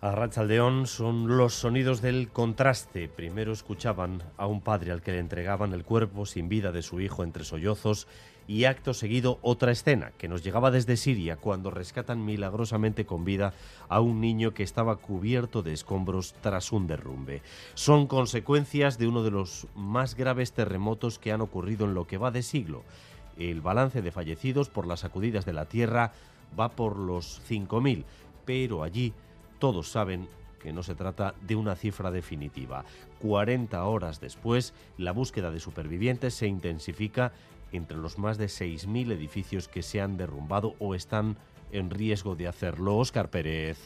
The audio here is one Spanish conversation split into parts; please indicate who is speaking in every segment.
Speaker 1: A Rachaldeón son los sonidos del contraste. Primero escuchaban a un padre al que le entregaban el cuerpo sin vida de su hijo entre sollozos y acto seguido otra escena que nos llegaba desde Siria cuando rescatan milagrosamente con vida a un niño que estaba cubierto de escombros tras un derrumbe. Son consecuencias de uno de los más graves terremotos que han ocurrido en lo que va de siglo. El balance de fallecidos por las sacudidas de la tierra va por los 5.000, pero allí todos saben que no se trata de una cifra definitiva. 40 horas después, la búsqueda de supervivientes se intensifica entre los más de 6.000 edificios que se han derrumbado o están en riesgo de hacerlo. Óscar Pérez.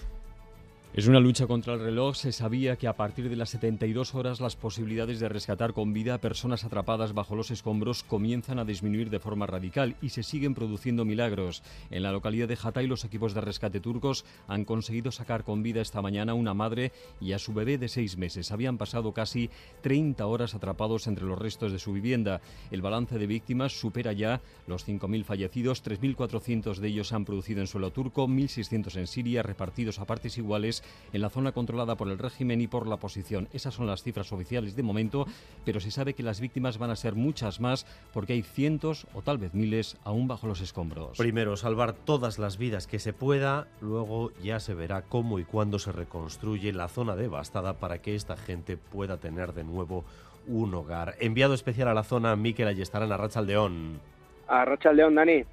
Speaker 2: Es una lucha contra el reloj. Se sabía que a partir de las 72 horas las posibilidades de rescatar con vida a personas atrapadas bajo los escombros comienzan a disminuir de forma radical y se siguen produciendo milagros. En la localidad de Hatay los equipos de rescate turcos han conseguido sacar con vida esta mañana a una madre y a su bebé de seis meses. Habían pasado casi 30 horas atrapados entre los restos de su vivienda. El balance de víctimas supera ya los 5.000 fallecidos, 3.400 de ellos se han producido en suelo turco, 1.600 en Siria, repartidos a partes iguales en la zona controlada por el régimen y por la oposición. Esas son las cifras oficiales de momento, pero se sabe que las víctimas van a ser muchas más porque hay cientos o tal vez miles aún bajo los escombros.
Speaker 1: Primero, salvar todas las vidas que se pueda, luego ya se verá cómo y cuándo se reconstruye la zona devastada para que esta gente pueda tener de nuevo un hogar. Enviado especial a la zona, Miquel Ayestarán, a Rachaldeón.
Speaker 3: A Rachaldeón, Dani.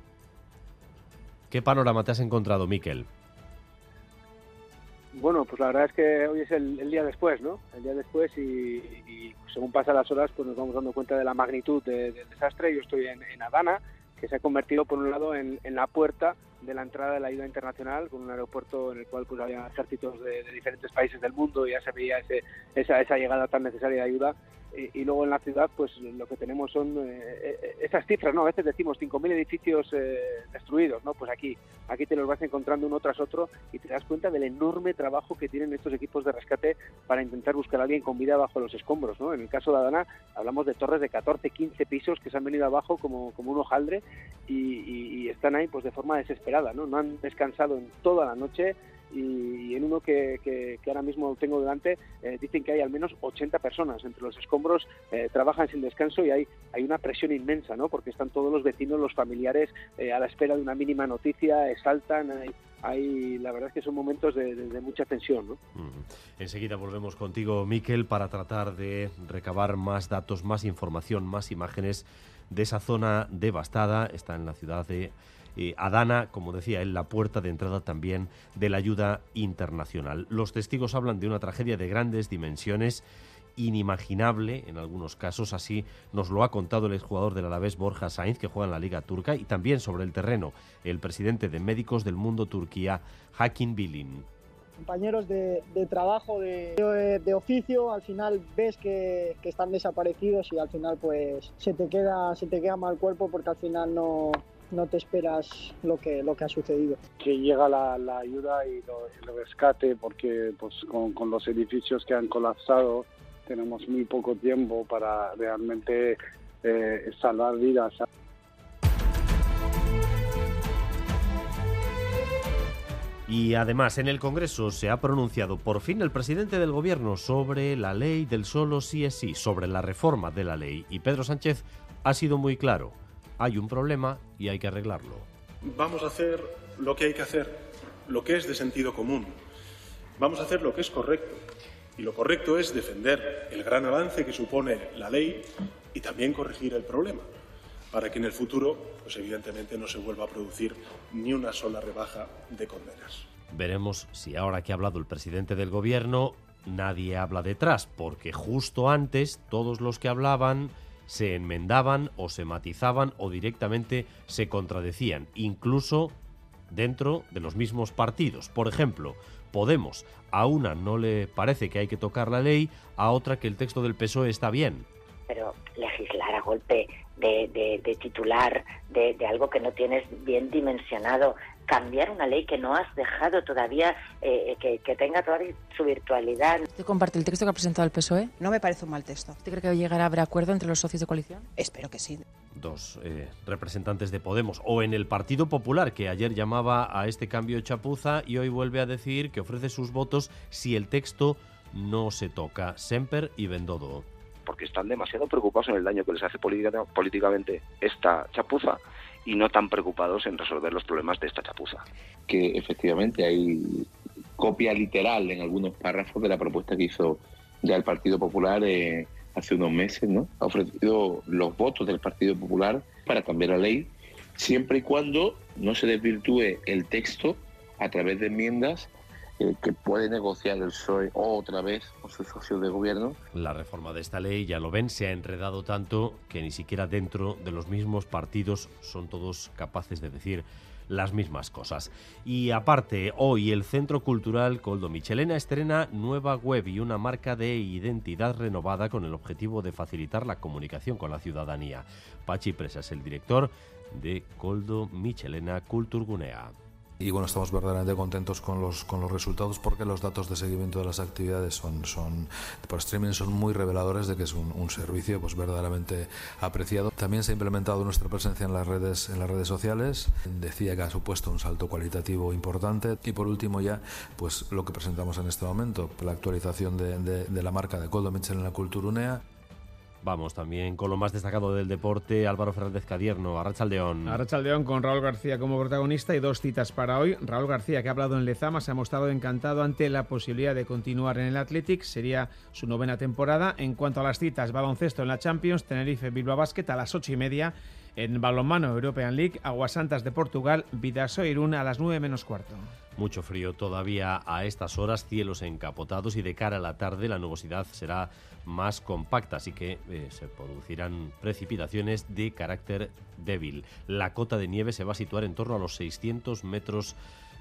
Speaker 1: ¿Qué panorama te has encontrado, Miquel?
Speaker 3: Bueno, pues la verdad es que hoy es el, día después, ¿no? El día después y, y, según pasan las horas, pues nos vamos dando cuenta de la magnitud de, del desastre. Yo estoy en, en, Adana, que se ha convertido por un lado en, en, la puerta de la entrada de la ayuda internacional, con un aeropuerto en el cual pues había ejércitos de, de diferentes países del mundo y ya se veía ese, esa, esa llegada tan necesaria de ayuda y, luego en la ciudad pues lo que tenemos son eh, esas cifras, ¿no? A veces decimos 5.000 edificios eh, destruidos, ¿no? Pues aquí, aquí te los vas encontrando uno tras otro y te das cuenta del enorme trabajo que tienen estos equipos de rescate para intentar buscar a alguien con vida bajo los escombros, ¿no? En el caso de Adana hablamos de torres de 14, 15 pisos que se han venido abajo como, como un hojaldre y, y, y están ahí pues de forma desesperada, ¿no? No han descansado en toda la noche, y, en uno que, que, que, ahora mismo tengo delante eh, dicen que hay al menos 80 personas entre los escombros, eh, trabajan sin descanso y hay, hay una presión inmensa, ¿no? Porque están todos los vecinos, los familiares eh, a la espera de una mínima noticia, saltan, hay, hay, la verdad es que son momentos de, de, de mucha tensión. ¿no?
Speaker 1: Mm. Enseguida volvemos contigo, Miquel, para tratar de recabar más datos, más información, más imágenes de esa zona devastada. Está en la ciudad de eh, Adana, como decía, en la puerta de entrada también de la ayuda internacional. Los testigos hablan de una tragedia de grandes dimensiones inimaginable en algunos casos, así nos lo ha contado el exjugador del Alavés Borja Sainz, que juega en la Liga Turca, y también sobre el terreno el presidente de Médicos del Mundo Turquía, Hakim Bilin.
Speaker 4: Compañeros de, trabajo, de, oficio, al final ves que, que, están desaparecidos y al final pues se te queda, se te queda mal cuerpo porque al final no, no te esperas lo que, lo que ha sucedido.
Speaker 5: Que llega la, la ayuda y lo, el rescate porque pues con, con los edificios que han colapsado tenemos muy poco tiempo para realmente eh, salvar vidas.
Speaker 1: Y además en el Congreso se ha pronunciado por fin el presidente del Gobierno sobre la ley del solo sí es sí, sobre la reforma de la ley. Y Pedro Sánchez ha sido muy claro. Hay un problema y hay que arreglarlo.
Speaker 6: Vamos a hacer lo que hay que hacer, lo que es de sentido común. Vamos a hacer lo que es correcto. Y lo correcto es defender el gran avance que supone la ley y también corregir el problema, para que en el futuro, pues evidentemente no se vuelva a producir ni una sola rebaja de condenas.
Speaker 1: Veremos si ahora que ha hablado el presidente del gobierno, nadie habla detrás, porque justo antes todos los que hablaban se enmendaban o se matizaban o directamente se contradecían. Incluso dentro de los mismos partidos. Por ejemplo, Podemos, a una no le parece que hay que tocar la ley, a otra que el texto del PSOE está bien.
Speaker 7: Pero legislar a golpe de, titular, de, algo que no tienes bien dimensionado, cambiar una ley que no has dejado todavía, eh, que, que, tenga toda su virtualidad.
Speaker 8: ¿Usted comparte el texto que ha presentado el PSOE?
Speaker 9: No me parece un mal texto.
Speaker 8: ¿Usted cree que llegará a haber acuerdo entre los socios de coalición?
Speaker 9: Espero que sí
Speaker 1: dos eh, representantes de Podemos, o en el Partido Popular, que ayer llamaba a este cambio chapuza y hoy vuelve a decir que ofrece sus votos si el texto no se toca. Semper y Bendodo.
Speaker 10: Porque están demasiado preocupados en el daño que les hace políticamente esta chapuza y no tan preocupados en resolver los problemas de esta chapuza.
Speaker 11: Que efectivamente hay copia literal en algunos párrafos de la propuesta que hizo ya el Partido Popular. Eh, hace unos meses, ¿no? Ha ofrecido los votos del Partido Popular para cambiar la ley, siempre y cuando no se desvirtúe el texto a través de enmiendas que puede negociar el PSOE otra vez con sus socios de gobierno.
Speaker 1: La reforma de esta ley, ya lo ven, se ha enredado tanto que ni siquiera dentro de los mismos partidos son todos capaces de decir las mismas cosas. Y aparte, hoy el Centro Cultural Coldo Michelena estrena nueva web y una marca de identidad renovada con el objetivo de facilitar la comunicación con la ciudadanía. Pachi Presa es el director de Coldo Michelena Culturgunea
Speaker 12: y bueno, estamos verdaderamente contentos con los, con los resultados porque los datos de seguimiento de las actividades son, son por streaming son muy reveladores de que es un, servicio pues verdaderamente apreciado. También se ha implementado nuestra presencia en las redes, en las redes sociales. Decía que ha supuesto un salto cualitativo importante. Y por último ya, pues lo que presentamos en este momento, la actualización de, de, la marca de Coldo Mitchell en la cultura UNEA
Speaker 1: Vamos también con lo más destacado del deporte, Álvaro Fernández Cadierno, Arrachaldeón.
Speaker 13: Arrachaldeón con Raúl García como protagonista y dos citas para hoy. Raúl García, que ha hablado en Lezama, se ha mostrado encantado ante la posibilidad de continuar en el Athletic. Sería su novena temporada. En cuanto a las citas, baloncesto en la Champions, Tenerife Bilbao Basket a las ocho y media. En balonmano European League, Aguasantas de Portugal, Vidaso Irún a las nueve menos cuarto.
Speaker 1: Mucho frío todavía a estas horas, cielos encapotados y de cara a la tarde la nubosidad será más compacta, así que eh, se producirán precipitaciones de carácter débil. La cota de nieve se va a situar en torno a los 600 metros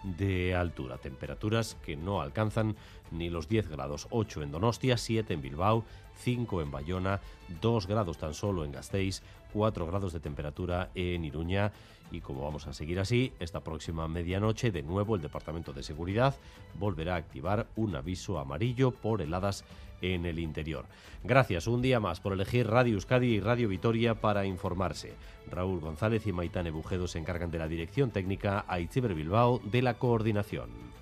Speaker 1: de altura, temperaturas que no alcanzan ni los 10 grados, 8 en Donostia, 7 en Bilbao, 5 en Bayona, 2 grados tan solo en Gasteiz, 4 grados de temperatura en Iruña y como vamos a seguir así, esta próxima medianoche de nuevo el Departamento de Seguridad volverá a activar un aviso amarillo por heladas en el interior. Gracias un día más por elegir Radio Euskadi y Radio Vitoria para informarse. Raúl González y Maitane Bujedo se encargan de la dirección técnica, a Itziber Bilbao de la coordinación.